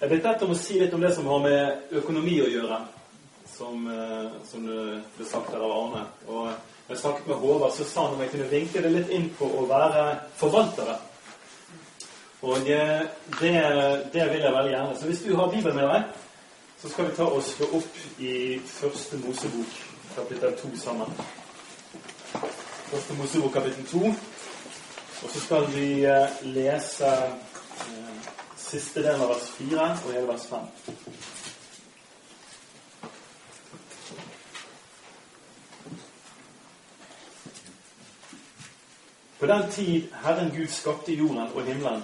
Jeg ble bedt om å si litt om det som har med økonomi å gjøre, som, eh, som ble sagt her av Arne. Og når jeg snakket med Håvard, så sa han om jeg kunne vinkle det litt inn på å være forvaltere. Og eh, det, det vil jeg veldig gjerne. Så hvis du har Bibelen med deg, så skal vi ta og slå opp i Første Mosebok, kapittel 2 sammen. Første Mosebok, kapittel 2. Og så skal vi eh, lese siste delen av vers 4 og hele vers 5. På den tid Herren Gud skapte jorden og himmelen,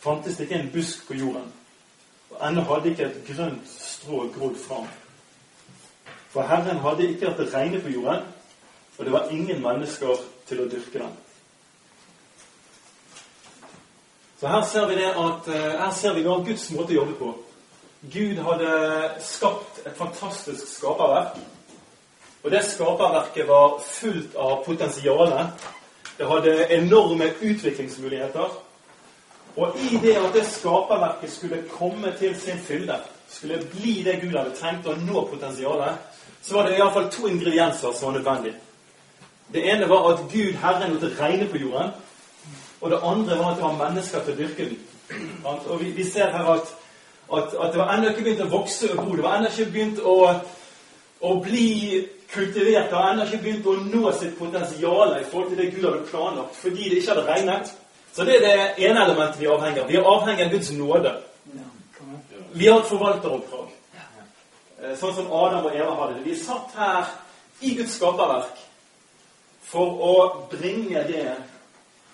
fantes det ikke en busk på jorden, og ennå hadde ikke et grønt strå grodd fram. For Herren hadde ikke hatt det regne på jorden, og det var ingen mennesker til å dyrke den. Så her ser vi det at eh, her ser vi nå Guds måte å jobbe på. Gud hadde skapt et fantastisk skaperverk. Og det skaperverket var fullt av potensialet. Det hadde enorme utviklingsmuligheter. Og i det at det skaperverket skulle komme til sin fylde, skulle bli det Gud hadde trengt å nå potensialet, så var det iallfall to ingredienser som var nødvendige. Det ene var at Gud, Herren, lot det regne på jorden. Og det andre var at det var mennesker til å dyrke den. Og vi, vi ser her at, at, at, det var ennå ikke begynt å vokse og gro. Det var ennå ikke begynt å, å bli kultivert. Det var ennå ikke begynt å nå sitt potensial i forhold til det Gud hadde planlagt, fordi det ikke hadde regnet. Så det er det ene elementet vi er avhengig av. Vi er avhengig av Guds nåde. Vi har et forvalteroppdrag. Eh, sånn som Adam og Eva hadde det. Vi er satt her i Guds skaperverk for å bringe det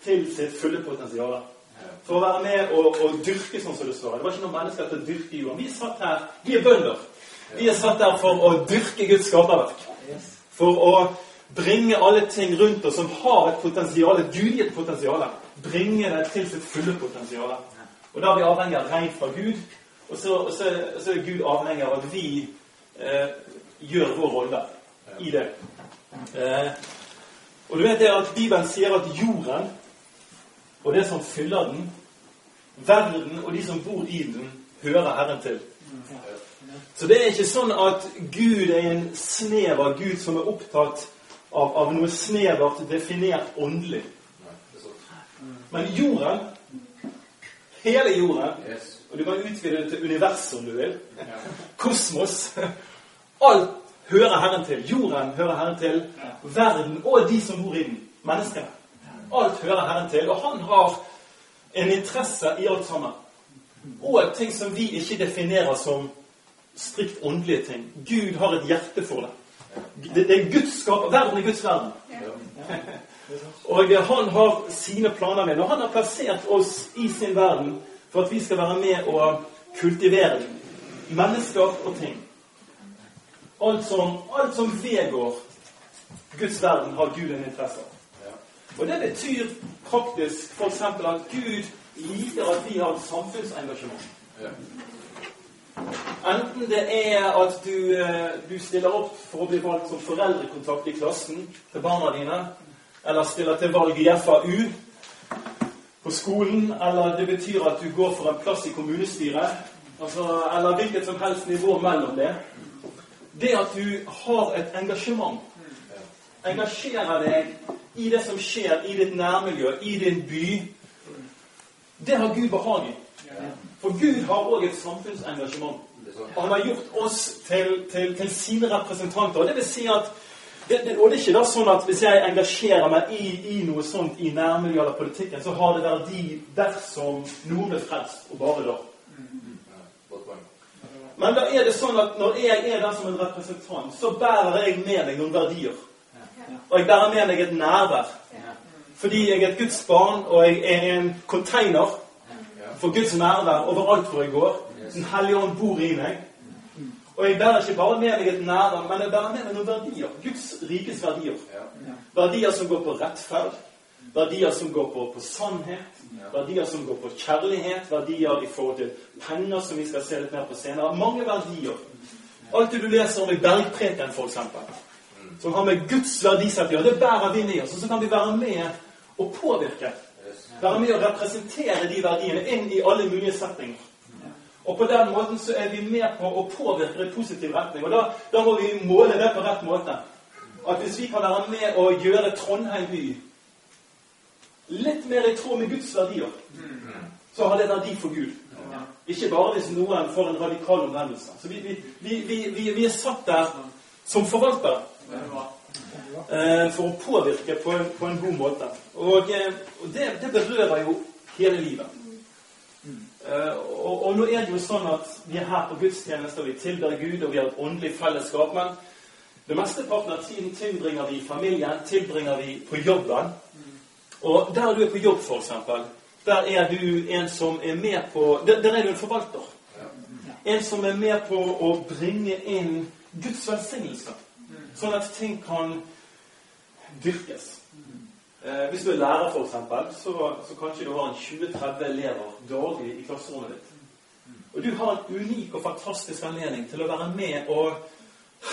til sitt fulle potensial. For å være med og, og, dyrke sånn som det står. Det var ikke noen mennesker til å dyrke jorden. Vi er satt her, vi er bønder. Vi er satt her for å dyrke Guds skaperverk. For å bringe alle ting rundt oss som har et potensial, et gudgitt potensial, bringe det til sitt fulle potensial. Og da er vi avhengig av regn fra Gud, og så, og så, så, er Gud avhengig av at vi eh, gjør vår rolle i det. Eh, og du vet det at Bibelen sier at jorden og det som fyller den, verden og de som bor i den, hører Herren til. Så det er ikke sånn at Gud er en snever Gud som er opptatt av, av noe snevert definert åndelig. Men jorden, hele jorden, og du kan utvide det til universet om du vil, kosmos Alt hører Herren til. Jorden hører Herren til. Verden og de som bor i den. Menneskene. Alt hører Herren til. Og han har en interesse i alt sammen. Og ting som vi ikke definerer som strikt åndelige ting. Gud har et hjerte for det. Det, det er Guds skap. Verden er Guds verden. Og han har sine planer med Og han har plassert oss i sin verden for at vi skal være med og kultivere mennesker og ting Alt som, alt som vedgår Guds verden, har Gud en interesse av. Og Det betyr praktisk f.eks. at Gud liker at vi har et samfunnsengasjement. Enten det er at du, eh, du, stiller opp for å bli valgt som foreldrekontakt i klassen til barna dine, eller stiller til valg i FAU på skolen, eller det betyr at du går for en plass i kommunestyret, altså, eller hvilket som helst nivå mellom det. Det at du har et engasjement, engasjerer deg i det som skjer i ditt nærmiljø, i din by, det har Gud behag i. For Gud har òg et samfunnsengasjement. Og han har gjort oss til, til, til sine representanter. Og det vil si at det, det, og det er ikke da sånn at hvis jeg engasjerer meg i, i noe sånt i nærmiljøet eller politikken, så har det verdi dersom noen blir frelst, og bare da. Men da er det sånn at når jeg er der som en representant, så bærer jeg med meg noen verdier. Og jeg bærer med meg et nærvær. Fordi jeg er et Guds barn, og jeg er en container for Guds nærvær overalt hvor jeg går. Den hellige ånd bor i meg. Og jeg bærer ikke bare med meg et nærvær, men jeg bærer med meg noen verdier. Guds rikes verdier. Verdier som går på rettferd. Verdier som går på, på sannhet. Verdier som går på kjærlighet. Verdier i forhold til penger, som vi skal se litt mer på senere. Mange verdier. Alt det du leser om i Bergpreken, f.eks som har med Guds verdisett å gjøre. Det bærer vi med oss. Og så kan vi være med og påvirke. Være med og representere de verdiene inn i alle mulige settinger. Og på den måten så er vi med på å påvirke i positiv retning. Og da, da må vi måle det på rett måte. At hvis vi kan være med å gjøre Trondheim by litt mer i tråd med Guds verdier, så har det verdi for Gud. Ikke bare hvis noen får en radikal omvendelse. Så vi, vi, vi, vi er satt der som forvaltere for å påvirke på en, på en god måte. Og, eh, og det, det, berører jo hele livet. Eh, og, og, nå er det jo sånn at vi er her på gudstjeneste, og vi tilber Gud, og vi har et åndelig fellesskap. Men det mesteparten av tiden tilbringer vi i familien, tilbringer vi på jobben. Og der du er på jobb, f.eks., der er du en som er med på Der, der er du en forvalter. En som er med på å bringe inn Guds velsignelse, sånn at ting kan dyrkes. Eh, hvis du er lærer, f.eks., så, så kanskje du har en 20-30 elever daglig i klasserommet ditt. Og du har en unik og fantastisk anledning til å være med og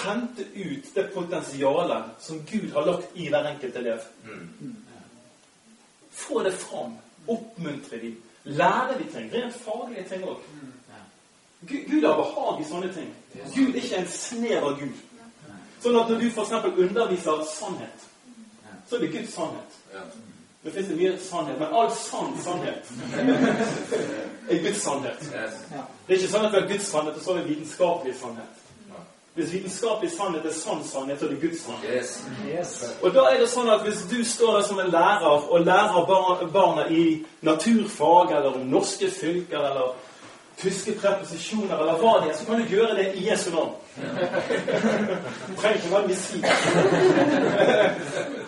hente ut det potensialet som Gud har lagt i hver enkelt elev. Få det fram. Oppmuntre dem. Lære dem ting. Rent faglige ting òg. Gud har behag i sånne ting. Gud er ikke en snever Gud. Sånn at når du f.eks. underviser sannhet, så er det Guds sannhet. Det fins mye sannhet, men all sann sannhet er Guds sannhet. Det er ikke sånn at vi har Guds sannhet, og så har vi vitenskapelig sannhet. Hvis vitenskapelig sannhet er sann sannhet, så er det Guds sannhet. Yes. Yes. Og da er det sånn at Hvis du står der som en lærer og lærer barna i naturfag eller om norske fylker eller tyske preposisjoner eller hva det er, så kan du gjøre det i Jesu navn. Du trenger ikke være missil.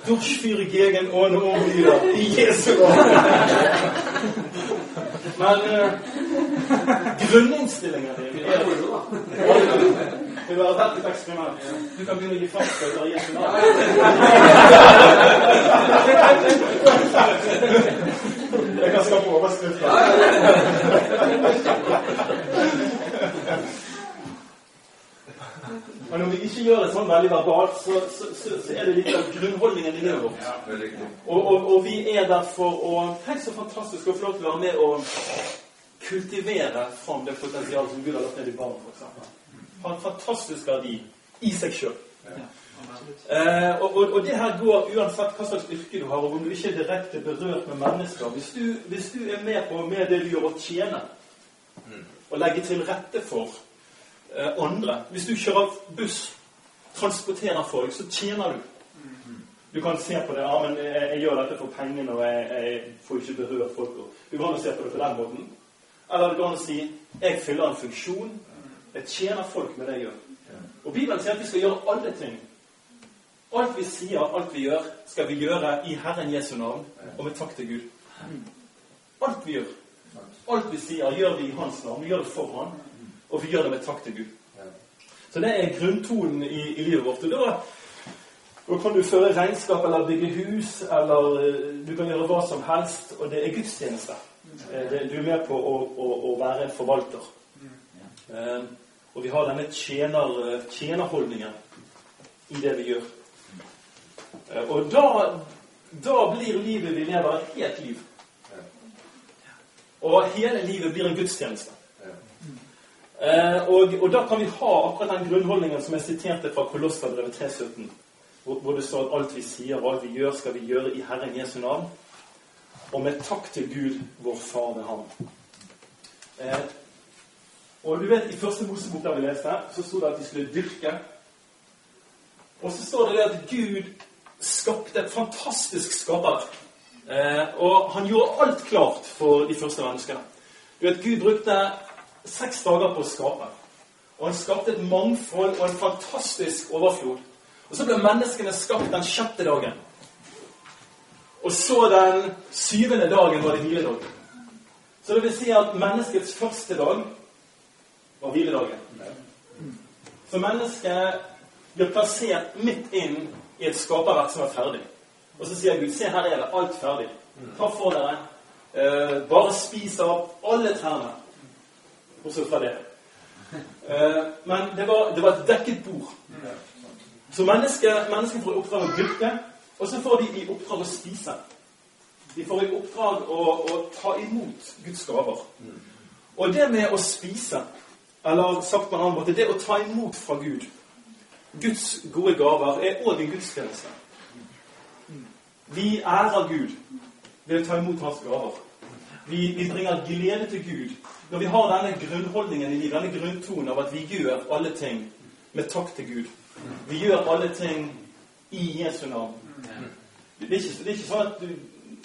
Durchfyre gegen ohne Umlieder i Jesu navn. Men din er Vil være et eksperiment? Du kan begynne å gi fraktstøtter i Jesu navn. Jeg kan skape overskrifter. Men når vi ikke gjør det sånn veldig verbalt, så, så, så, så er det litt av grunnholdningen i livet vårt. Og, og, og, vi er der for å Tenk så fantastisk å få lov til å være med og kultivere fram det potensialet som Gud har lagt ned i barn, f.eks. Har en fantastisk verdi i seg sjøl. Eh, og, og, og, det her går uansett hva slags yrke du har, og om du ikke er direkte berørt med mennesker. Hvis du, hvis du er med på med det du gjør, å tjene og legge til rette for eh, andre Hvis du kjører buss, transporterer folk, så tjener du. Du kan se på det. ja, men jeg, jeg gjør dette for pengene, og jeg, jeg, får ikke berørt folk. Du kan se på det på den måten. Eller du kan si jeg fyller en funksjon. Jeg tjener folk med det jeg gjør. Og Bibelen sier at vi skal gjøre alle ting Alt vi sier, alt vi gjør, skal vi gjøre i Herren Jesu navn og med takk til Gud. Alt vi gjør, alt vi sier, gjør vi i Hans navn. Vi gjør det for Han, og vi gjør det med takk til Gud. Så det er grunntonen i, i livet vårt. Og da, da, kan du føre regnskap eller bygge hus, eller eh, du kan gjøre hva som helst, og det er gudstjeneste. Eh, du er med på å, å, å være en forvalter. Eh, og vi har denne tjener, tjenerholdningen i det vi gjør. Og da, da blir livet vi lever, et helt liv. Og hele livet blir en gudstjeneste. Eh, og, og, da kan vi ha akkurat den grunnholdningen som jeg siterte fra Kolosserbrevet 3.17, hvor, hvor det står at alt vi sier og alt vi gjør, skal vi gjøre i Herren Jesu navn. Og med takk til Gud, vår Far ved Ham. Eh, og du vet, I første Mosebok der vi leste, så sto det at de skulle dyrke. Og så står det at Gud skapte et fantastisk skaperverk. Eh, og han gjorde alt klart for de første menneskene. Du vet, Gud brukte seks dager på å skape. Og han skapte et mangfold og en fantastisk overflod. Og så ble menneskene skapt den sjette dagen. Og så den syvende dagen var det hviledag. Så det vil si at menneskets første dag var hviledagen. Så mennesket blir plassert midt inn i et skaperverk som er ferdig. Og så sier Gud se her er det alt ferdig. Ta for dere. Eh, bare spis av alle trærne. Bortsett fra det. Eh, men det var, det var, et dekket bord. Så mennesket, mennesket får i oppdrag å dyrke, og så får de i oppdrag å spise. De får i oppdrag å, å ta imot Guds gaver. Og det med å spise, eller sagt på en annen måte, det å ta imot fra Gud Guds gode gaver er òg en gudstjeneste. Vi ærer Gud ved å ta imot Hans gaver. Vi, vi, bringer glede til Gud når vi har denne grunnholdningen i livet, denne grunntonen av at vi gjør alle ting med takk til Gud. Vi gjør alle ting i Jesu navn. Det er ikke, det er ikke sånn at du,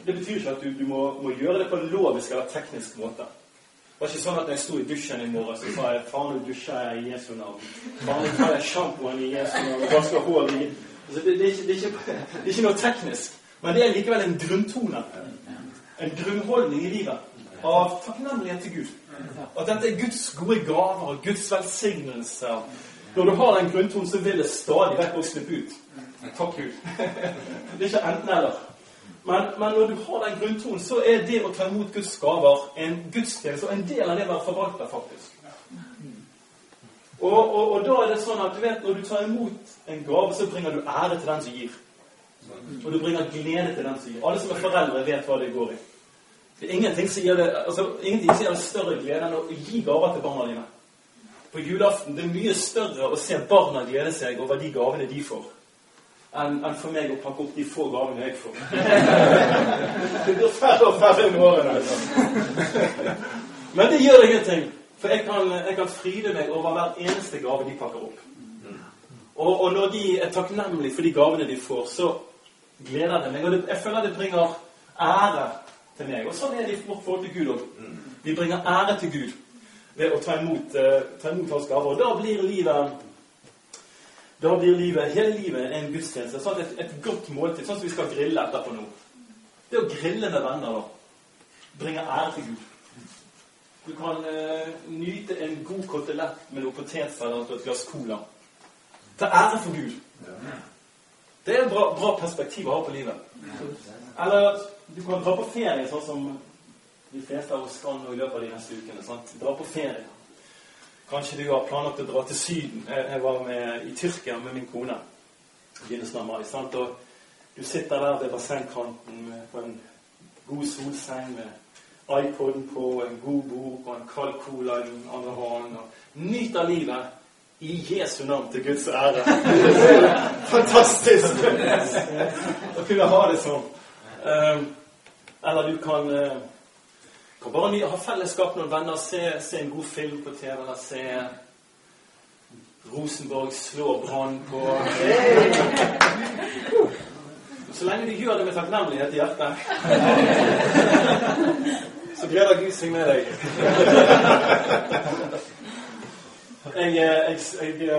det betyr ikke at du, du må, må, gjøre det på en lovisk eller teknisk måte. Det var ikke sånn at jeg sto i dusjen i morgen, så sa jeg faen, nå dusjer jeg i Jesu navn. Faen, nå tar jeg sjampoen i Jesu navn og vasker håret i altså, det, det, er ikke, det, er ikke, det, er ikke, noe teknisk. Men det er likevel en grunntone. En grunnholdning i livet av takknemlighet til Gud. At dette er Guds gode gaver og Guds velsignelse. Når du har den grunntonen, så vil det stadig vekk også slippe ut. Takk, Gud. Det er ikke enten-eller. Men, men, når du har den grunntonen, så er det å ta imot Guds gaver en gudstjeneste og en del av det å være forvalter, faktisk. Og, og, og, da er det sånn at du vet, når du tar imot en gave, så bringer du ære til den som gir. Og du bringer glede til den som gir. Alle som er foreldre, vet hva det går i. Ingenting som gir det, altså, ingenting som gir det større glede enn å gi gaver til barna dine. På julaften det er mye større å se barna glede seg over de gavene de får enn en for meg å pakke opp de få gavene jeg får. det blir færre og færre med årene. Altså. Men det gjør ingenting. For jeg kan, jeg kan fryde meg over hver eneste gave de pakker opp. Og, og, når de er takknemlige for de gavene de får, så gleder det meg. Og det, jeg føler det bringer ære til meg. Og sånn er det i vårt forhold til Gud òg. Vi bringer ære til Gud ved å ta imot, uh, ta imot hans gaver. Og da blir livet da blir livet, hele livet en gudstjeneste. Sånn et, et, godt måltid, sånn som vi skal grille etterpå nå. Det å grille med venner da, bringer ære til Gud. Du kan uh, nyte en god kotelett med noe potetsalat og et glass cola. Til ære for Gud. Det er et bra, bra, perspektiv å ha på livet. Eller du kan dra på ferie, sånn som de fleste av oss kan i løpet av de neste ukene. Sant? Dra på ferie. Kanskje du har planlagt å dra til Syden. Jeg var med, i Tyrkia med min kone i begynnelsen av mai. Sant? Og du sitter der ved bassengkanten på en god solseng med iPoden på, en god bok og en kald cola i den andre hånden. Og nyter livet i Jesu navn til Guds ære. Fantastisk å kunne ha det sånn. Um, eller du kan uh, kan bare ha fellesskap med noen venner, se, se, en god film på TV, eller se Rosenborg slå Brann på Så lenge du gjør det med takknemlighet i hjertet, så gleder Gud seg med deg. Jeg, jeg, jeg,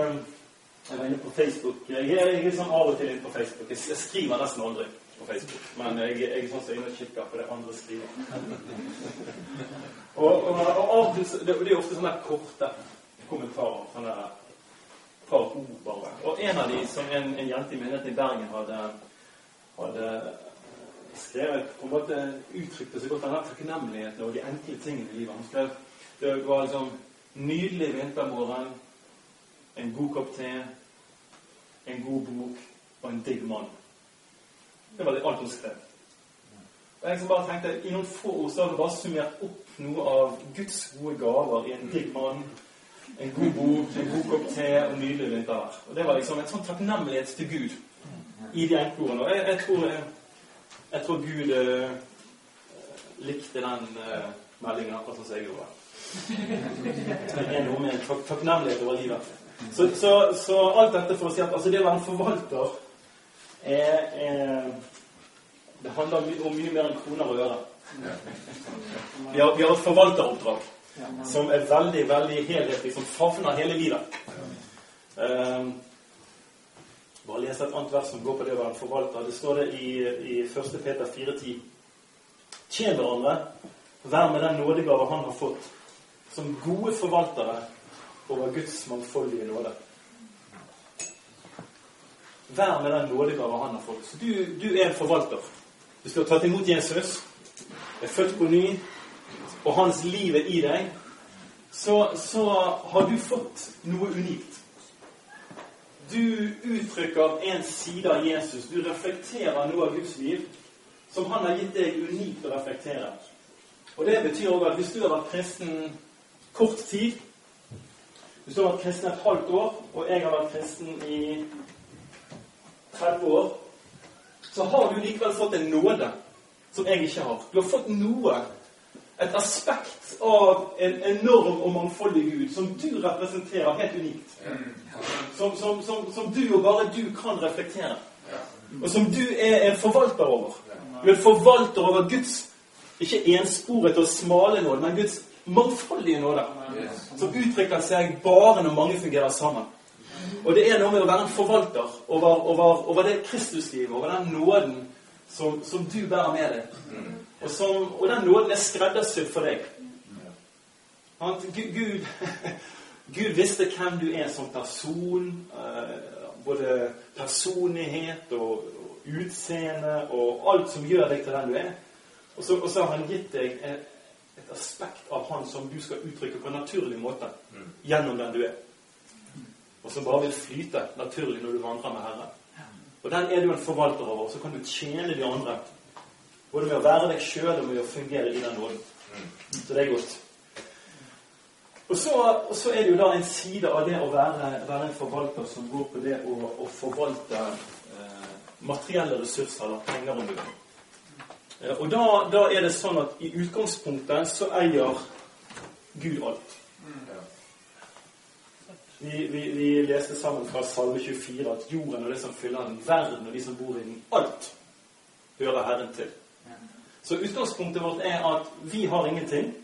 jeg er inne på Facebook. Jeg, jeg er sånn av og til inne på Facebook. Jeg skriver nesten aldri på Facebook. Men jeg, jeg er sånn som inne og kikker på det andre skriver. og, og, og, av det, det er ofte sånne korte kommentarer. sånne par ord bare. Og en av de som en, en jente i menigheten i Bergen hadde, hadde skrevet på en måte uttrykte så godt denne takknemligheten og de enkle tingene i livet. Han skrev det var liksom nydelig vintermorgen, en god kopp te, en god bok og en digg mann. Det var det alt hun skrev. Og jeg som bare tenkte, I noen få ord så har hun bare summert opp noe av Guds gode gaver i en digg mann, en god bok, en god kopp te og nydelig vintervær. Og Det var liksom en sånn takknemlighet til Gud i de enkeordene. Og jeg, jeg, tror, jeg, jeg tror Gud eh, likte den eh, meldingen akkurat som jeg gjorde. Det er noe med tak takknemlighet over livet. Så, så, så, alt dette for å si at altså, det å være en forvalter er, er Det handler om mye mer enn kroner og øre. Vi har, vi har et forvalteroppdrag som er veldig veldig helhetlig, som favner hele livet. Um, bare lese et annet vers som går på det å være forvalter. Det står det i, i 1. Peter 4,10. Tjen hverandre, vær med den nådegave han har fått, som gode forvaltere over Guds mangfoldige nåde. Vær med den nådegave han har fått. Så du, du, er en forvalter. Du har tatt imot Jesus, er født på ny, og hans liv er i deg, så, så har du fått noe unikt. Du uttrykker en side av Jesus. Du reflekterer noe av Guds liv som han har gitt deg unikt å reflektere. Og Det betyr òg at hvis du har vært kristen kort tid. Hvis du har vært kristen et halvt år, og jeg har vært kristen i 30 år, så har du likevel fått en nåde som jeg ikke har. Du har fått noe. Et aspekt av en enorm og mangfoldig Gud som du representerer helt unikt. Som, som, som, som du og bare du kan reflektere. Og som du er en forvalter over. Du er en forvalter over Guds ikke ensporet og smale nåde, men Guds mangfoldige nåde. Som uttrykker seg bare når mange fungerer sammen. Og det er noe med å være en forvalter over, over, over det Kristuslivet, over den nåden som, som, du bærer med deg. Og, som, og den nåden er skreddersydd for deg. Gud, Gud, visste hvem du er som person. Eh, både personlighet og, utseende og alt som gjør deg til den du er. Og så, og så har han gitt deg et, et, aspekt av han som du skal uttrykke på en naturlig måte gjennom den du er og som bare vil flyte naturlig når du vandrer med Herren. Og den er du en forvalter over. Så kan du tjene de andre. Både med å være deg sjøl og med å fungere i den nåden. Så det er godt. Og så, og så, er det jo da en side av det å være, være en forvalter som går på det å, å forvalte eh, materielle ressurser, eller penger, om du vil. Eh, og da, da, er det sånn at i utgangspunktet så eier Gud alt. Vi, vi, vi, leste sammen fra Salme 24 at jorden og det som fyller den, verden og de som bor i den, alt hører Herren til. Så utgangspunktet vårt er at vi har ingenting.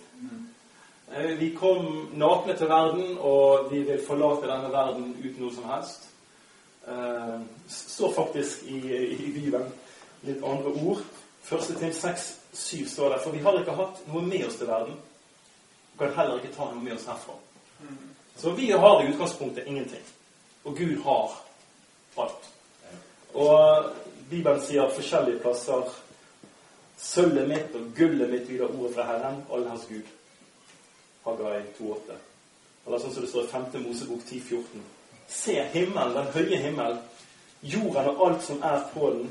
Eh, vi kom nakne til verden, og vi vil forlate denne verden uten noe som helst. Eh, står faktisk i, i Bibelen litt andre ord. Første til seks, syv står det. For vi har ikke hatt noe med oss til verden. Vi kan heller ikke ta noe med oss herfra. Så vi har i utgangspunktet ingenting. Og Gud har alt. Og Bibelen sier forskjellige plasser Sølvet mitt og gullet mitt lyder ordet fra Herren, allherrs Gud. Haggai 2,8. Eller sånn som det står i 5. Mosebok 10,14. Se himmelen, den høye himmel, jorden og alt som er på den,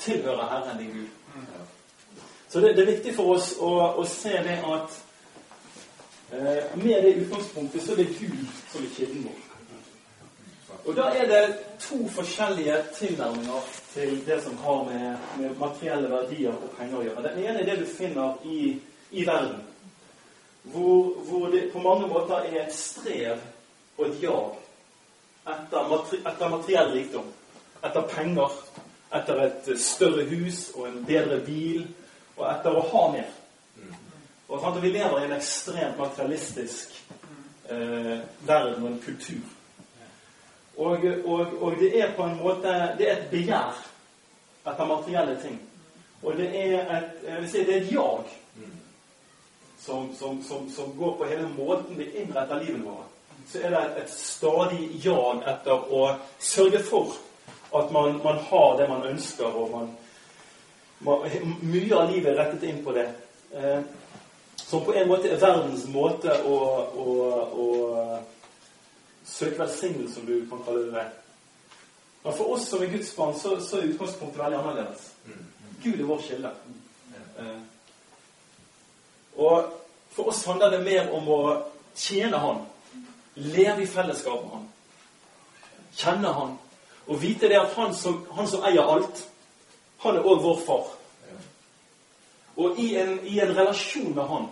tilhører Herren din Gud. Så det, det, er viktig for oss å, å se det at Eh, med det utgangspunktet så er det Gud som er kilden vår. Og da er det to forskjellige tilnærminger til det som har med, med materielle verdier og penger å gjøre. Den ene er det du finner i, i verden, hvor, hvor, det på mange måter er et strev og et jag etter, materi, etter materiell rikdom. Etter penger, etter et større hus og en bedre bil, og etter å ha mer. Og at Vi lever i en ekstremt materialistisk eh, verden og en kultur. Og, og, og, det er på en måte Det er et begjær etter materielle ting. Og det er et, jeg vil si, det er et jag som, som, som, som, går på hele måten vi innretter livet vårt. Så er det et, et stadig jag etter å sørge for at man, man har det man ønsker, og man, man, mye av livet er rettet inn på det. Eh, som på en måte er verdens måte å, å, å søke velsignelse, som du kan kalle det. Men for oss som er Guds barn, så, så er utgangspunktet veldig annerledes. Gud er vår kilde. Eh, og for oss handler det mer om å tjene Han, leve i fellesskap med Han, kjenne Han, og vite det at Han som, han som eier alt, han er òg vår far. Og i en, i en relasjon med Han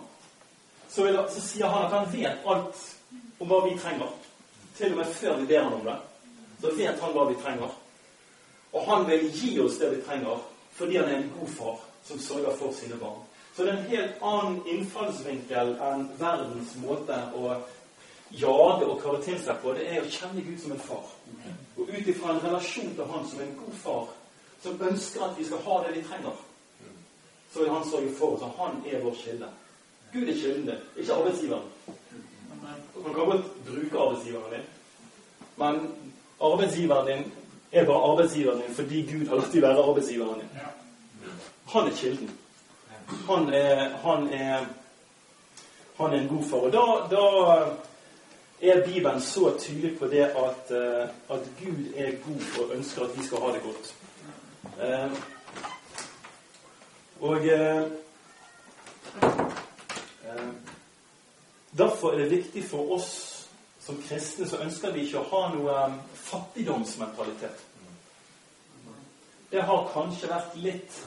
så, vil, så, sier han at han vet alt om hva vi trenger. Til og med før vi ber han om det. Så vet han hva vi trenger. Og han vil gi oss det vi trenger, fordi han er en god far som sørger for sine barn. Så det er en helt annen innfallsvinkel enn verdens måte å jage og kare til seg på. Det er å kjenne Gud som en far. Og ut ifra en relasjon til Han som en god far, som ønsker at vi skal ha det vi trenger så vil han sørge for oss. Han er vår kilde. Gud er kilden ikke arbeidsgiveren. Man kan godt bruke arbeidsgiveren din, men arbeidsgiveren din er bare arbeidsgiveren din fordi Gud har latt deg være arbeidsgiveren din. Han er kilden. Han er, han er, han er en god far. Og da, da er Bibelen så tydelig på det at, eh, at Gud er god og ønsker at vi skal ha det godt. Eh, og eh, Derfor er det viktig for oss som kristne så ønsker vi ikke å ha noe um, fattigdomsmentalitet. Det har kanskje vært litt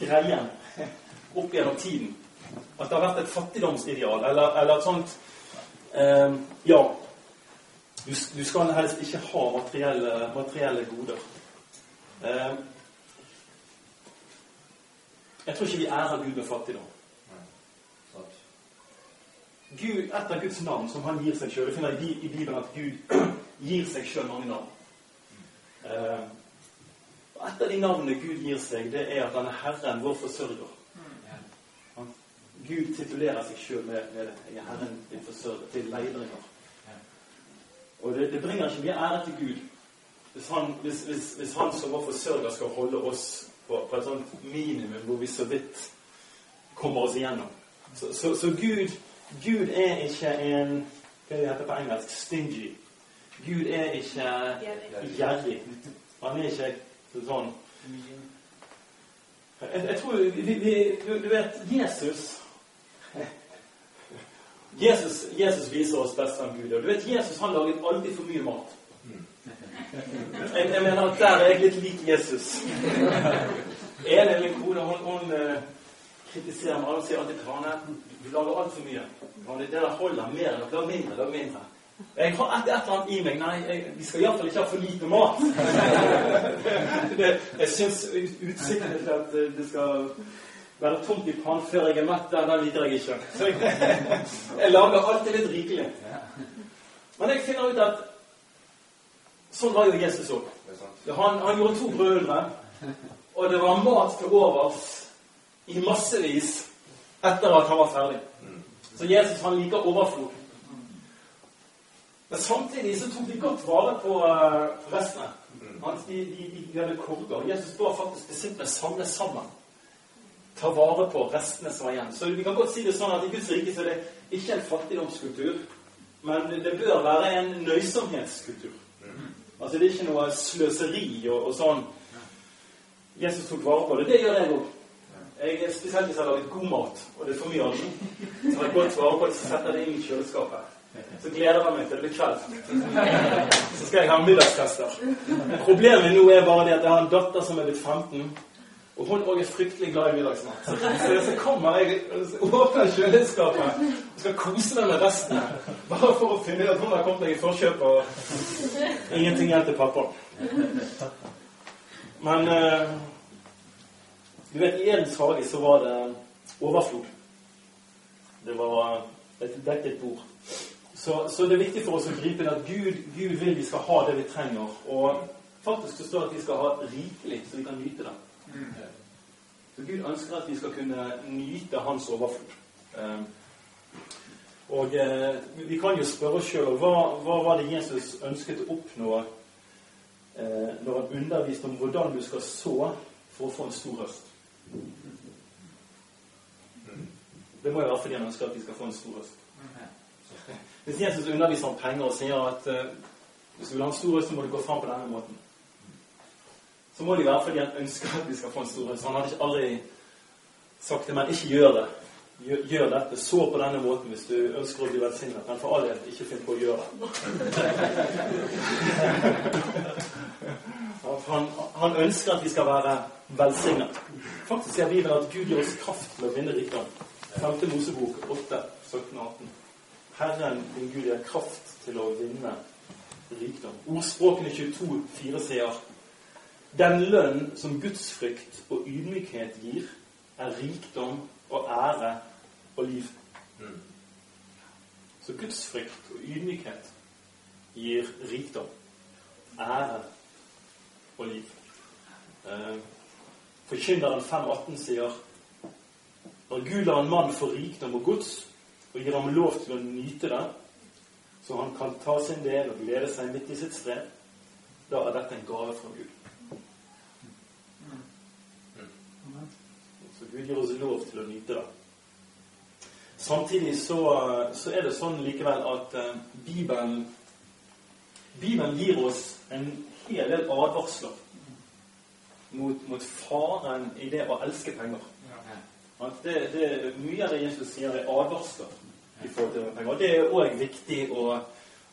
greien opp gjennom tiden. At det har vært et fattigdomsideal, eller, eller et sånt eh, Ja, du, du, skal helst ikke ha materielle, materielle goder. Eh, jeg tror ikke vi ærer Gud med fattigdom. Gud, et av Guds navn som han gir seg sjøl. Du finner i, i Bibelen at Gud gir seg sjøl mange navn. Eh, et av de navnene Gud gir seg, det er at han er Herren, vår forsørger. Han, Gud titulerer seg sjøl med, med 'Jeg er Herren din forsørger' til leidringer. Og det, det, bringer ikke mye ære til Gud hvis han, hvis, hvis, hvis han som vår forsørger skal holde oss på, på, et sånt minimum hvor vi så vidt kommer oss igjennom. Så, så, så Gud Gud er ikke en Hva det heter på engelsk? Stingy. Gud er ikke gjerrig. Han er ikke sånn Jeg, jeg tror vi, vi, Du vet, Jesus Jesus, Jesus viser oss best som Gud. Og du vet, Jesus han laget alltid for mye mat. Jeg, jeg mener at der er jeg litt lik Jesus. Elin, min kone, hun, hun uh, kritiserer meg. og sier alltid Trane, du lager altfor mye. Det der holder mer enn å lage mindre. er mindre. Jeg har et, et eller annet i meg Nei, jeg, vi skal iallfall ikke ha for lite mat. det, jeg syns utsikten til at det skal være tomt i pannen før jeg er mett, den liker jeg ikke. Så jeg, jeg lager alltid litt rikelig. Men jeg finner ut at sånn var jo Jesus òg. Han, han, gjorde to brødre, og det var mat til overs i massevis etter at han var ferdig. Så Jesus han liker overflod. Men samtidig så tok de godt vare på uh, restene. De, de, de, hadde korger. Jesus ba faktisk disiplene samle sammen. Ta vare på restene som var igjen. Så vi kan godt si det sånn at i Guds rike så er det ikke en fattigdomskultur, men det bør være en nøysomhetskultur. Altså det er ikke noe sløseri og, og sånn. Jesus tok vare på det. Det gjør jeg òg. Jeg spesielt hvis jeg har laget god mat, og det er for mye av den. Så har jeg godt vare på at jeg setter det inn i kjøleskapet. Så gleder jeg meg til det blir kveld. Så skal jeg ha middagstester. Problemet nå er bare det at jeg har en datter som er blitt 15. Og hun òg er fryktelig glad i middagsmat. Så, så kommer jeg åpner kjøleskapet og skal kose meg med resten. Bare for å finne ut at hun har kommet meg i forkjøp, og ingenting igjen til pappa. Men uh, du vet, I Edens hage så var det overflod. Det var et dekket bord. Så, så, det er viktig for oss å gripe inn at Gud, Gud, vil vi skal ha det vi trenger. Og faktisk så står det at vi skal ha rikelig, så vi kan nyte det. Så Gud ønsker at vi skal kunne nyte Hans overflod. Ehm, og eh, vi kan jo spørre oss sjøl hva, hva var det Jesus ønsket å oppnå eh, når han underviste om hvordan du skal så for å få en stor høst? Det må jo være fordi han ønsker at de skal få en stor røst. Hvis Jesus underviser om penger og sier at uh, hvis du vil ha en stor røst, så må du gå fram på denne måten, så må det være fordi han ønsker at de skal få en stor røst. Han hadde ikke aldri sagt det, men ikke gjør det. Gjør, gjør dette. Så på denne måten hvis du ønsker å bli velsignet. Men for all del, ikke finn på å gjøre det. Han, han, ønsker at vi skal være velsignet. Faktisk sier Bibelen at Gud gir oss kraft til å vinne rikdom. 5. Mosebok 8, 17 18. Herren din Gud gir kraft til å vinne rikdom. Ordspråkene 22, 4 sier Den lønn som gudsfrykt og ydmykhet gir, er rikdom og ære og liv. Så gudsfrykt og ydmykhet gir rikdom, ære og liv. Eh, Forkynneren 5,18 sier når Gud lar en mann få rikdom og gods og gir ham lov til å nyte det, så han kan ta sin del og glede seg midt i sitt strev, da er dette en gave fra Gud. Så Gud gir oss lov til å nyte det. Samtidig så, så er det sånn likevel at uh, Bibelen, Bibelen gir oss en hel del advarsler mot, mot, faren i det å elske penger. Det, det, mye av det Jesus sier, er advarsler i forhold til penger. Og Det er òg viktig å,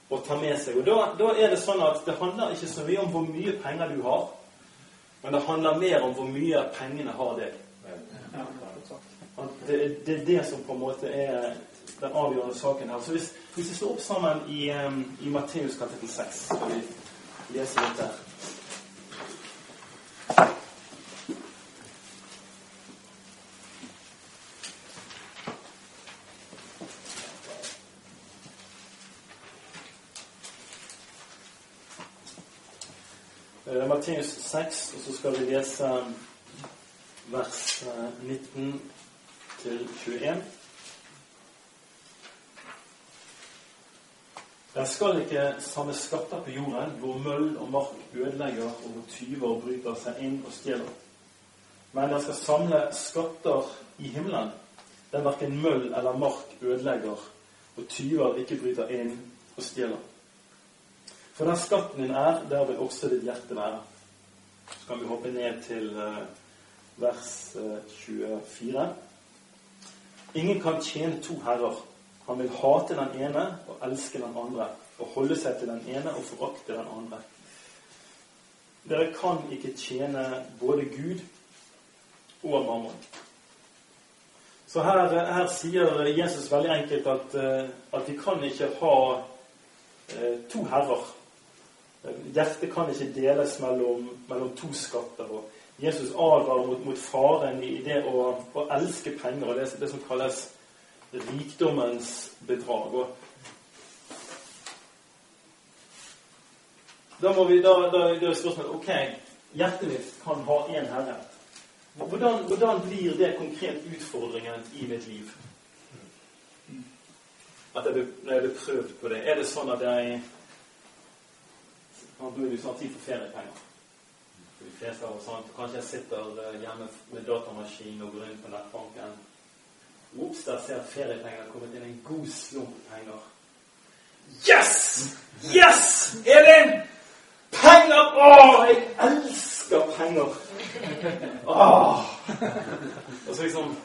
å, ta med seg. Og da, da, er det sånn at det handler ikke så mye om hvor mye penger du har, men det handler mer om hvor mye pengene har deg. Det, det, er det som på en måte er den avgjørende saken her. Så hvis, hvis vi slår opp sammen i, um, i Matteus kapittel 6, skal vi lese dette. der. Eh, Matteus 6, og så skal vi lese vers 19 eh, til 21. Der skal ikke samme skatter på jorden, hvor møll og mark ødelegger, og hvor tyver bryter seg inn og stjeler. Men der skal samle skatter i himmelen, der verken møll eller mark ødelegger, og tyver ikke bryter inn og stjeler. For der skatten din er, der vil også ditt hjerte være. Så kan vi hoppe ned til eh, vers 24. Eh, Ingen kan tjene to herrer. Han vil hate den ene og elske den andre, og holde seg til den ene og forakte den andre. Dere kan ikke tjene både Gud og mammon. Så her, her, sier Jesus veldig enkelt at, eh, at vi kan ikke ha eh, to herrer. Hjertet kan ikke deles mellom, mellom to skatter. og Jesus advarer mot, mot, faren i det å, å elske penger og det, det som kalles rikdommens bedrag. Og da må vi, da, da, da er spørsmålet ok, hjertet mitt kan ha én herre. Hvordan, hvordan, blir det konkret utfordringen i mitt liv? At jeg, blir prøvd på det, er det sånn at jeg Nå blir det snart tid for feriepenger. For de fleste av oss, sant? Kanskje jeg sitter eh, hjemme med datamaskin og går inn på nettbanken Ops, der ser at feriepenger har kommet inn en god slump penger. Yes! Yes! Elin! Penger! Å, jeg elsker penger! Åh! Og så liksom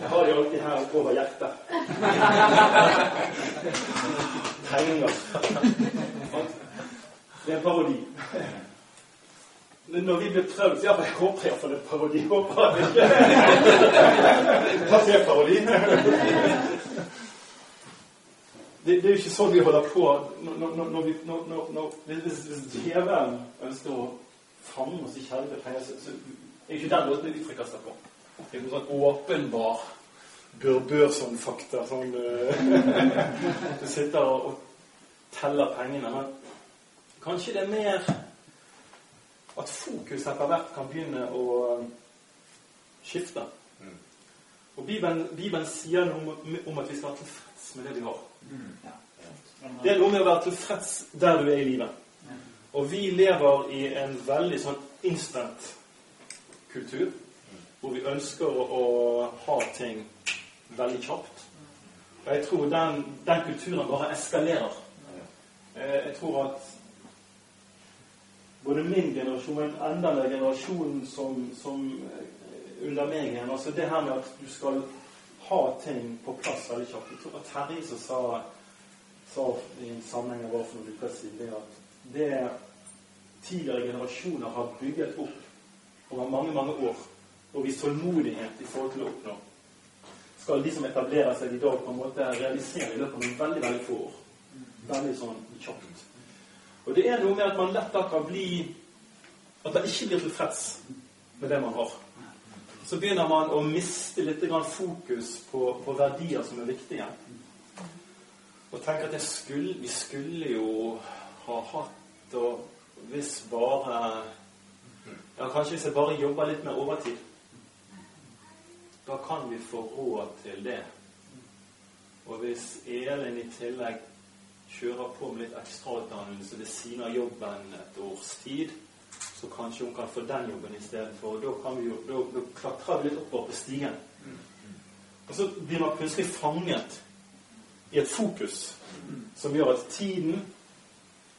Jeg har de alltid her over hjertet. Penger. Det er en parodi. Når vi blir prøvd Ja, jeg håper iallfall det er parodi. Håper at det ikke Passerparodi. Det, det er jo ikke sånn vi holder på når, når, når, vi, når Hvis, hvis djevelen ønsker å fange oss i kjærlighet så, så er det ikke den måten vi frikaster på. Det er noe sånn åpenbar bør-bør sånn. Sånn Du sitter og, og teller pengene. Men kanskje det er mer at fokus etter hvert kan begynne å um, skifte. Mm. Og Bibelen, Bibelen sier noe om, om, at vi skal være tilfreds med det vi har. Mm. Det er noe med å være tilfreds der du er i livet. Og vi lever i en veldig sånn instant kultur, hvor vi ønsker å, å ha ting veldig kjapt. Og jeg tror den, den kulturen bare eskalerer. Eh, jeg tror at både min generasjon, men enda mer generasjonen som, som eh, under meg igjen. Altså det her med at du skal ha ting på plass veldig kjapt. Jeg tror at Terje som sa, sa i en sammenheng var for noen uker siden, at det tidligere generasjoner har bygget opp over mange, mange år, og vist tålmodighet i forhold til å oppnå, skal de som etablerer seg i dag, på en måte realisere i løpet av veldig, veldig få år. Veldig sånn kjapt. Og det er noe med at man lett da kan bli At man ikke blir tilfreds med det man har. Så begynner man å miste litt fokus på, på verdier som er viktige. Og tenke at skulle, vi skulle jo ha hatt og Hvis bare Ja, kanskje hvis jeg bare jobber litt mer overtid. Da kan vi få råd til det. Og hvis Elin i tillegg kjører på med litt ekstrautdannelse ved siden av jobben et års tid, så kanskje hun kan få den jobben istedenfor. Da, kan vi jo, da, da klatrer vi litt oppover på stigen. Og så blir man plutselig fanget i et fokus som gjør at tiden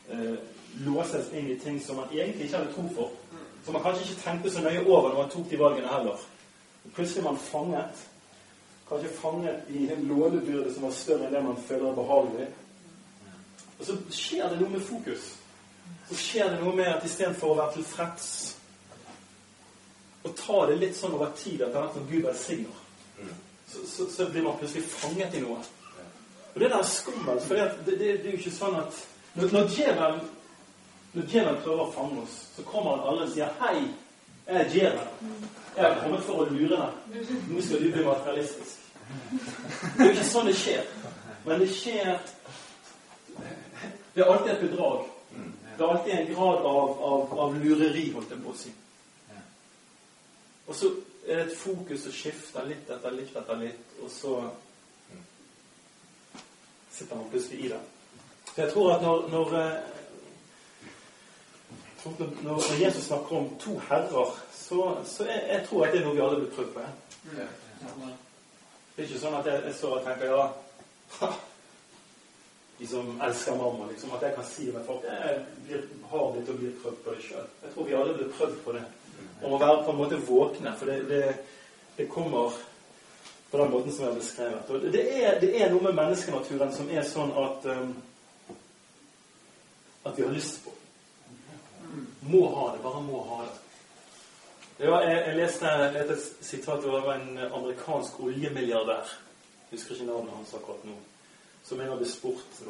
eh, låses inn i ting som man egentlig ikke hadde tro for, som man kanskje ikke tenkte så nøye over når man tok de valgene heller. Og Plutselig er man fanget. Kanskje fanget i en lånebyrde som var større enn det man føler er behagelig. Og så skjer det noe med fokus. Så skjer det noe med at istedenfor å være tilfreds og ta det litt sånn over tid at etter hvert som Gud velsigner, så, så, så, blir man plutselig fanget i noe. Og det der er skummelt, for det, det, det, er jo ikke sånn at når, når djevelen når djevelen prøver å fange oss, så kommer han alle og sier 'Hei, jeg er djevelen. Jeg har kommet for å lure deg. Nå skal du bli materialistisk.' Det er jo ikke sånn det skjer. Men det skjer Det er alltid et bedrag. Det er alltid en grad av, av, av lureri, holdt jeg på å si. Og så er det et fokus som skifter litt etter litt etter litt, og så sitter man plutselig i det. Så jeg tror at når, når, eh, når Jesus snakker om to herrer, så, så jeg, jeg, tror at det er noe vi alle blir prøvd på. Det er ikke sånn at jeg, jeg står og tenker ja, de som elsker mamma, liksom, at jeg kan si med folk jeg blir, har blitt og blir prøvd på det sjøl. Jeg tror vi alle blir prøvd på det om å være på en måte våkne. For det, det, det kommer på den måten som jeg har beskrevet. Og det er, det er noe med menneskenaturen som er sånn at um, at vi har lyst på. Må ha det. Bare må ha det. Ja, jeg, jeg leste et sitat av en amerikansk oljemilliardær. Jeg husker ikke navnet hans akkurat nå. Som en hadde spurt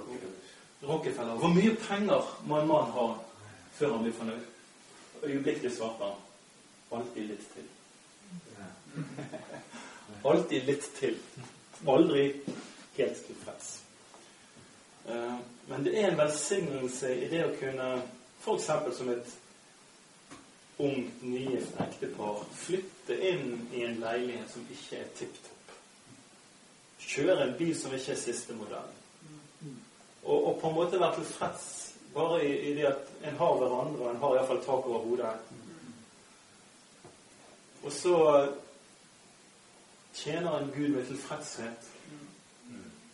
Rockefeller. Hvor mye penger må en mann ha før han blir fornøyd? Øyeblikkelig svarte han. Alltid litt til. Alltid litt til. Aldri helt tilfreds. Eh, men det er en velsignelse i det å kunne, f.eks. som et ungt, nygift ektepar, flytte inn i en leilighet som ikke er tipp topp. Kjøre en bil som ikke er siste modell. Og, og på en måte være tilfreds bare i, i, det at en har hverandre, og en har iallfall tak over hodet. Og så tjener en Gud med tilfredshet.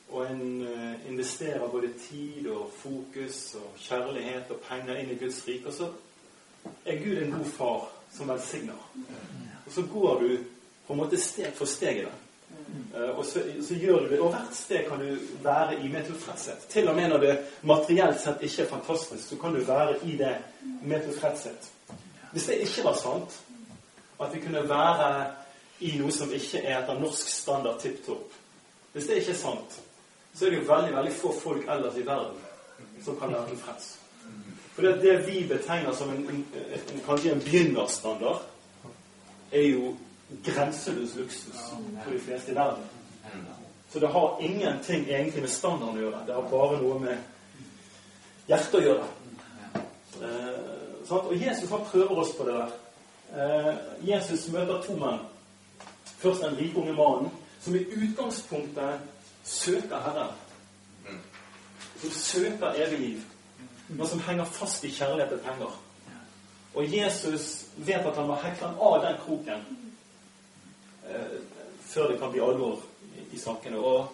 Og en uh, investerer både tid og fokus og kjærlighet og penger inn i Guds rike. Og så er Gud en god far som velsigner. Og så går du på en måte steg for steg i det. Uh, og så, så, gjør du det. Og hvert sted kan du være i med tilfredshet. Til og med når det materielt sett ikke er fantastisk, så kan du være i det med tilfredshet. Hvis det ikke var sant, at vi kunne være i noe som ikke er etter norsk standard tipp topp. Hvis det ikke er sant, så er det jo veldig veldig få folk ellers i verden som kan være tilfreds. For det, det vi betegner som en, en, en, kanskje en begynnerstandard, er jo grenseløs luksus for de fleste i verden. Så det har ingenting egentlig med standarden å gjøre. Det har bare noe med hjertet å gjøre. Eh, og Jesus han prøver oss på det der. Eh, Jesus møter to menn. Først den rike unge mannen, som i utgangspunktet søker Herren. Som søker evig liv. Men som henger fast i kjærlighet til penger. Og Jesus vet at han må hekle av den kroken før det kan bli alvor i, sakene. Og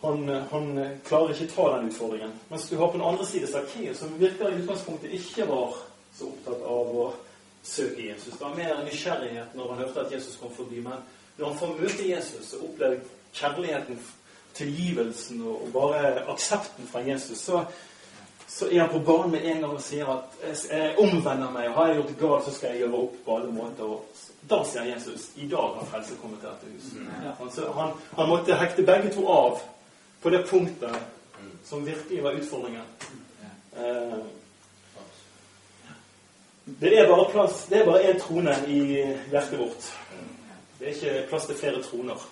han, han, klarer ikke ta den utfordringen. Mens du har på den andre side Sakkeus, som virker i utgangspunktet ikke var så opptatt av å søke Jesus. Det var mer nysgjerrighet når han hørte at Jesus kom forbi. Men når han får møte Jesus og oppleve kjærligheten, tilgivelsen og, bare aksepten fra Jesus, så, så er han på banen med en gang og sier at jeg omvender meg. og Har jeg gjort det galt, så skal jeg gjøre opp på alle måter. Og da sier Jesus i dag har frelse kommet til dette huset. Mm. Ja. Han, han, måtte hekte begge to av på det punktet som virkelig var utfordringen. Eh, det er bare plass, det er bare én trone i hjertet vårt. Det er ikke plass til flere troner.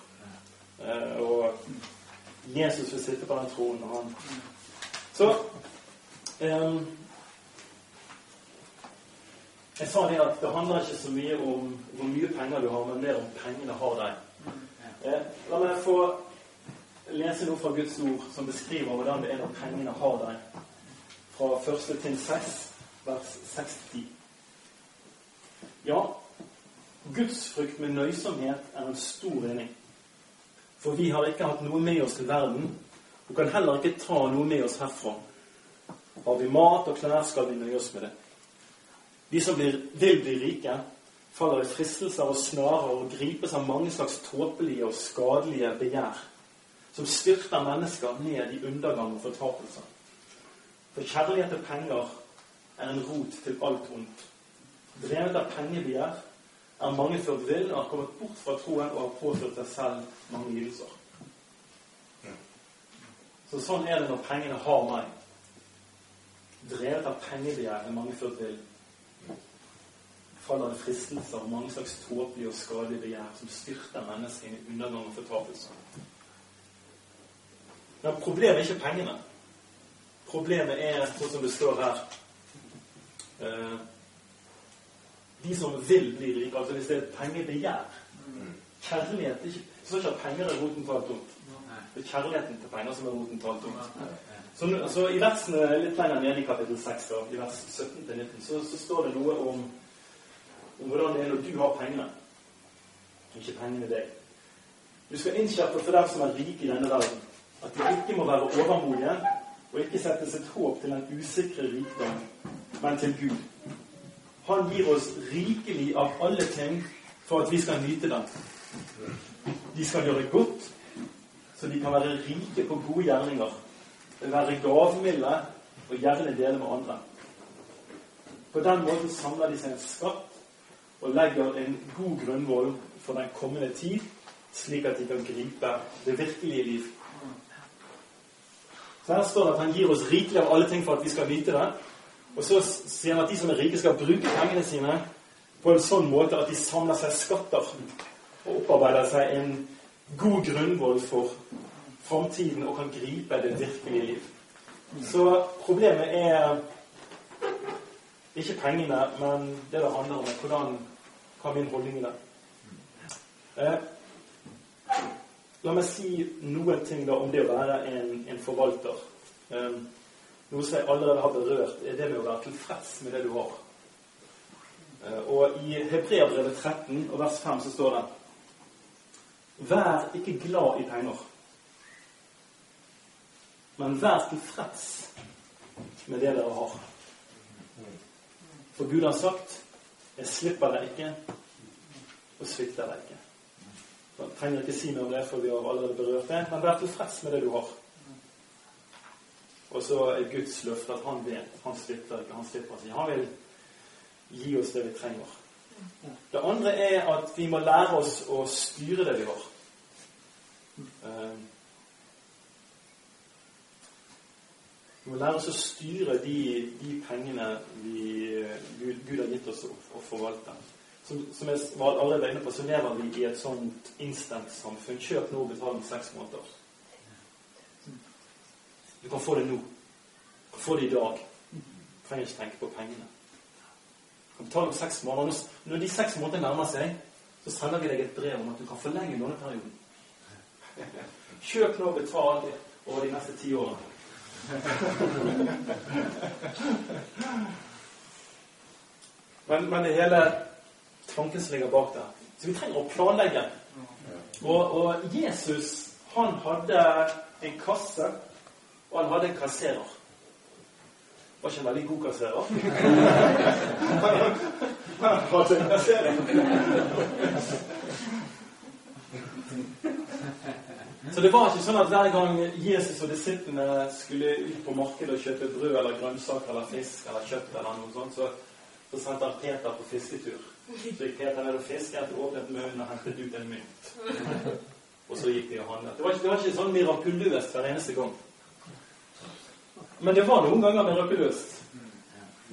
Eh, og Jesus vil sitte på den tronen. Og han. Så Jeg sa det at det handler ikke så mye om hvor mye penger du har, men mer om pengene har deg. Eh, la meg få lese noe fra Guds ord som beskriver hvordan det er når pengene har deg. Fra første til seks, vers 6-10. Ja, gudsfrykt med nøysomhet er en stor vinning. For vi har ikke hatt noe med oss til verden, og kan heller ikke ta noe med oss herfra. Har vi mat og klær, skal vi nøye oss med det. De som blir, vil bli rike, faller i fristelser og snarer og gripes av mange slags tåpelige og skadelige begjær, som styrter mennesker ned i undergang og fortapelse. For kjærlighet til penger er en rot til alt ondt. Drevet av pengebegjær er mange ført vill og har kommet bort fra troen og har påført seg selv mange lidelser. Så sånn er det når pengene har meg. Drevet av pengebegjær er mange ført vill. Faller det fristelser og mange slags tåpelige og skadelige begjær som styrter menneskene i undergang og fortapelse. Men problemet er ikke pengene. Problemet er sånn som det står her eh, De som vil bli rike, altså hvis det er pengebegjær Kjærlighet ikke, Så ikke at penger er roten til alt ondt. Det er kjærligheten til penger som er roten til alt ondt. Så, så, I versene litt lenger nede i kapittel 6, da, i vers 17-19, så, så, står det noe om, om hvordan det er når du har penger, ikke pengene deg. Du skal innskjerpe for dem som er rike i denne verden, at de ikke må være overmodige og ikke sette sitt håp til den usikre rikdom, men til Gud. Han gir oss rikelig av alle ting for at vi skal nyte dem. De skal gjøre godt, så de kan være rike på gode gjerninger, være gavmilde og gjerne dele med andre. På den måten samler de seg en skatt og legger en god grunnvoll for den kommende tid, slik at de kan gripe det virkelige liv så Her står det at han gir oss rikelig av alle ting for at vi skal nyte det. Og så sier han at de som er rike, skal bruke pengene sine på en sånn måte at de samler seg skatter og opparbeider seg en god grunnvoll for framtiden og kan gripe det virkelige liv. Så problemet er ikke pengene, men det det handler om, hvordan kan min holdning i det. Eh, La meg si noen ting da om det å være en, en forvalter. Eh, noe som jeg allerede har berørt, er det med å være tilfreds med det du har. Eh, og i Hebreabrevet 13 og vers 5 så står det Vær ikke glad i penger, men vær tilfreds med det dere har. For Gud har sagt 'Jeg slipper deg ikke og svikter deg ikke'. Jeg trenger ikke si noe om det, for vi har allerede berørt det. Men vær tilfreds med det du har. Og så er Guds løfte at han vet. Han slipper ikke. Han slipper ikke. Han vil gi oss det vi trenger. Det andre er at vi må lære oss å styre det vi har. Eh, vi må lære oss å styre de, de pengene vi, Gud, Gud, har gitt oss å, å forvalte som, som jeg var allerede inne på, så lever vi i et sånt instant-samfunn. Kjøp nå betal om seks måneder. Du kan få det nå. Du kan få det i dag. Du trenger ikke tenke på pengene. Du kan betale om seks måneder. Når de seks månedene nærmer seg, så sender vi deg et brev om at du kan forlenge låneperioden. Kjøp nå og betal over de neste ti årene. Men, men det hele tanken som ligger bak der. Så vi trenger å planlegge. Og, og Jesus, han hadde en kasse, og han hadde en kasserer. Var ikke en veldig god kasserer. han hadde en kasserer. Så det var ikke sånn at hver gang Jesus og disiplene skulle ut på markedet og kjøpe brød eller grønnsaker eller fisk eller kjøtt, eller noe sånt, så, så sendte han Peter på fisketur. Så gikk Peter ned og fisket, åpnet munnen og hentet ut en mynt. Og så gikk de og handlet. Det var ikke, det var ikke sånn mirakuløst hver eneste gang. Men det var noen ganger mirakuløst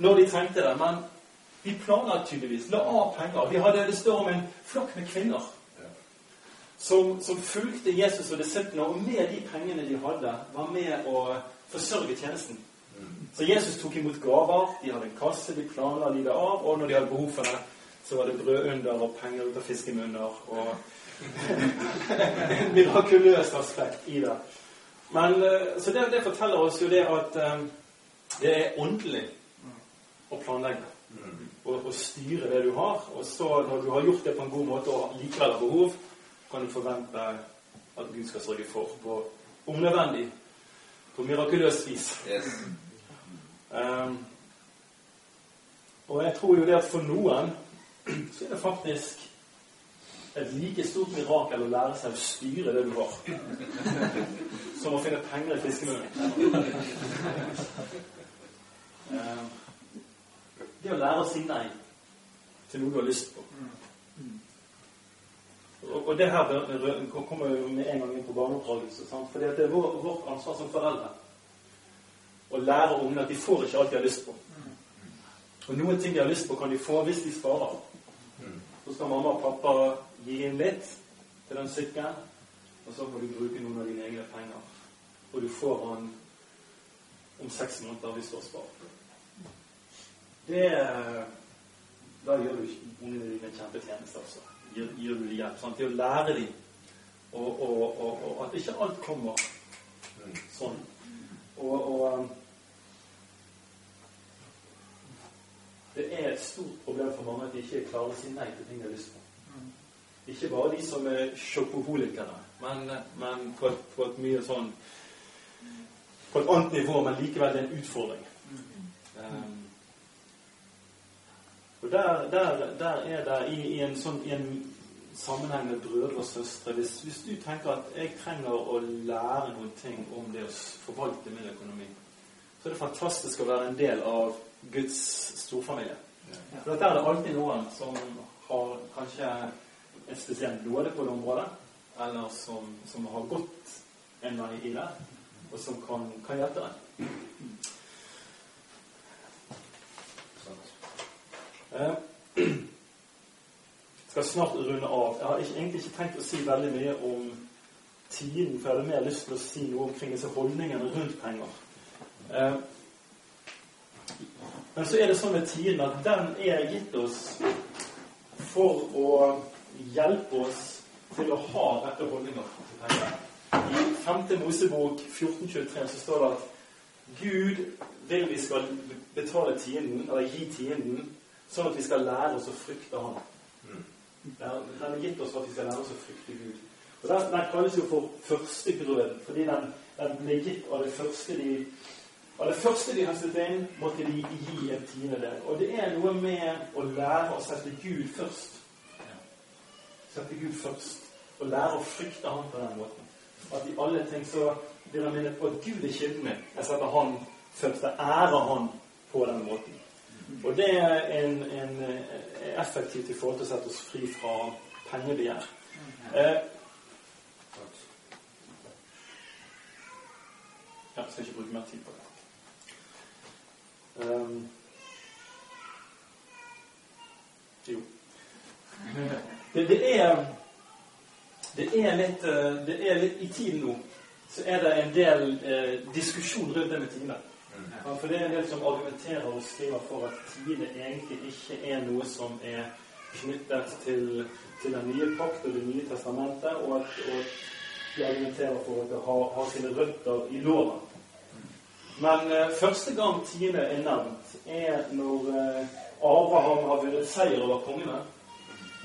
når de trengte det. Men de planla tydeligvis. La av penger. De hadde, det står om en flokk med kvinner som, som fulgte Jesus og disiplene, og med de pengene de hadde, var med å forsørge tjenesten. Så Jesus tok imot gaver. De hadde en kasse, de planla livet av, og når de hadde behov for det, så var det brødunder og penger ut av fiskemunner og en mirakuløst aspekt i det. Men, eh, så det, det, forteller oss jo det at um, det er åndelig å planlegge. Og, og, styre det du har. Og så, når du har gjort det på en god måte og likevel har behov, kan du forvente at Gud skal sørge for på om nødvendig på mirakuløst vis. Yes. Um, Og jeg tror jo det at for noen så er det faktisk et like stort mirakel å lære seg å styre det du har, som å finne penger i fiskemunnen. Eh, det å lære å si nei til noe du har lyst på. Og, det her kommer jo med en gang inn på barneoppdragelse. For det er vårt ansvar som foreldre å lære ungene at de får ikke alt de har lyst på. Og noen ting de har lyst på, kan de få hvis de sparer. Så skal mamma og pappa gi inn litt til den sykkelen, og så må du bruke noen av dine egne penger. Og du får han om seks måneder hvis du har spart. Det Da gjør du ungene dine en kjempetjeneste, altså. Gir, gir du dem hjelp. Sant? Til å lære dem og, og, og, og, at ikke alt kommer sånn. Og, det er et stort problem for mange at de ikke klarer å si nei til ting de har lyst på. Ikke bare de som er sjokoholikere, men, men på, et, på, et, mye sånn På et annet nivå, men likevel det en utfordring. Um, og der, der, der, er det i, i, en sånn i en sammenheng med brødre og søstre hvis, hvis, du tenker at jeg trenger å lære noen ting om det å forvalte min økonomi, så er det fantastisk å være en del av Guds storfamilie. For der er det alltid noen som har kanskje en spesiell nåde på det området, eller som, som har gått en vei i det, og som kan, kan hjelpe deg. Jeg eh, skal snart runde av. Jeg har egentlig ikke tenkt å si veldig mye om tiden, for jeg hadde mer lyst til å si noe omkring disse holdningene rundt penger. Eh, men så er det sånn med tiden at den er gitt oss for å hjelpe oss til å ha rette holdninger. I 5. Mosebok 1423 så står det at Gud vil vi skal betale tienden, eller gi tienden, sånn at vi skal lære oss å frykte Han. Den er gitt oss for at vi skal lære oss å frykte Gud. Og Den, den kalles jo for førstegrøden, fordi den, den ble gitt av det første de av det første de høstet inn, måtte de gi en tiendedel. Og det er noe med å lære å sette Gud først sette Gud først og lære å frykte Han på den måten. At i alle ting så blir han minnet på at Gud er kilden min. Jeg setter Han først. Jeg ærer Han på den måten. Og det er en, en, effektivt i forhold til å sette oss fri fra pengebegjær. Eh, ja, jeg skal ikke bruke mer tid på det. Um, jo. Det, det, er, det, er litt, eh, det er litt I tiden nå så er det en del eh, diskusjon rundt det med tiende. Ja, for det er en del som argumenterer og skriver for at tiende egentlig ikke er noe som er knyttet til, til den nye pakt og Det nye testamentet, og at, og de argumenterer for at det har, har sine røtter i loven. Men eh, første gang tiende er nevnt, er når eh, Abraham har vunnet seier over kongene.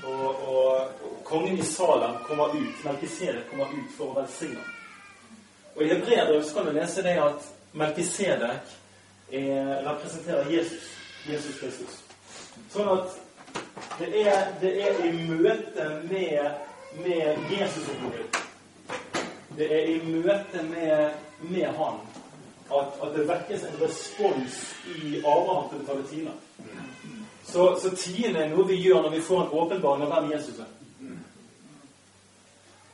Og, og, kongen i Salem kommer ut, Melkisedek kommer ut for å velsigne. Og I Hebreerbrevet kan du lese det at Melkisedek representerer Jesus. Jesus Kristus. Sånn at det er, det er i møte med, med Jesus Det er i møte med, med Han at, at, det vekkes en respons i Abraham til å betale tiende. Så, så tiende er noe vi gjør når vi får en åpenbaring av hvem Jesus er.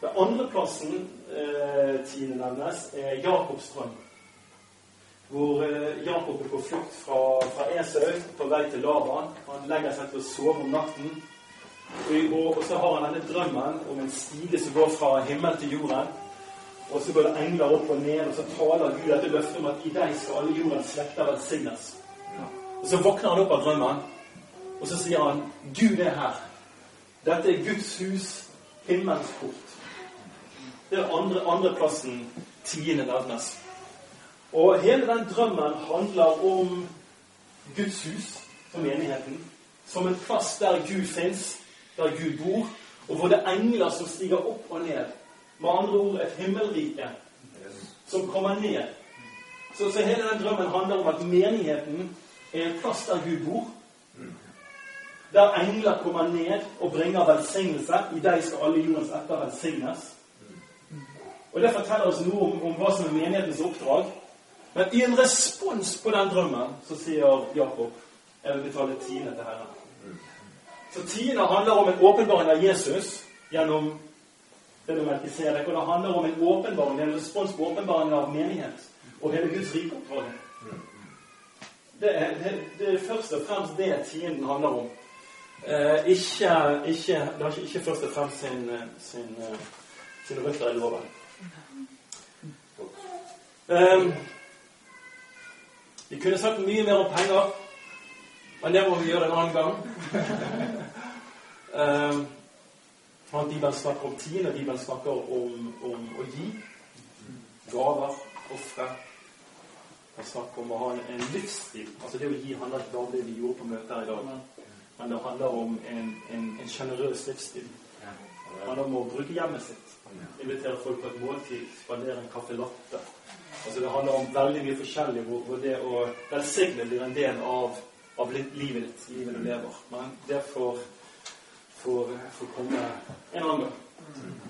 Den andreplassen eh, tiende nevnes, er Jakobs. Hvor eh, Jakob er på flukt fra, fra Esau på vei til Laban. Han legger seg til å sove om natten. Og, og, så har han denne drømmen om en stige som går fra himmel til jorden. Og så går det engler opp og ned, og så taler Gud dette løftet om at i deg skal alle jordens slekter velsignes. Og så våkner han opp av drømmen. Og så sier han Gud er her. Dette er Guds hus, himmelens port. Det er andre, andreplassen tiende nevnes. Og hele den drømmen handler om Guds hus, som menigheten, som en plass der Gud fins, der Gud bor, og hvor det er engler som stiger opp og ned. Med andre ord et himmelrike som kommer ned. Så, så hele den drømmen handler om at menigheten er en plass der Gud bor, der engler kommer ned og bringer velsignelse. I deg skal alle jordens etter velsignes. Og Det forteller oss noe om, om hva som er menighetens oppdrag. Men i en respons på den drømmen så sier Jakob jeg vil betale tiende til Herren. Så tiende handler om en åpenbaring av Jesus gjennom det du Melkisedek. Og det handler om en åpenbaring, en respons på åpenbaringen av menighet og hele Guds rikeoppdrag. Det, det, det er først og fremst det tienden handler om. Eh, ikke, ikke, det har ikke, ikke først og fremst sin, sin, sin røtter i loven. Um, vi kunne sagt mye mer om penger, men det må vi gjøre en annen gang. um, Bibelen snakker om tiende, Bibelen snakker om, om å gi. Gaver, ofre. Det snakker om å ha en, en, livsstil. Altså Det å gi handler ikke bare om det vi gjorde på møtet her i dag, men det handler om en sjenerøs livsstil. Det handler om å bruke hjemmet sitt. Invitere folk på et måltid, spandere en caffè latte. Altså Det handler om veldig mye forskjellig hvor, hvor det å velsigne blir en del av, av livet ditt, livet du lever. Men det får, får, får komme en annen gang. Mm.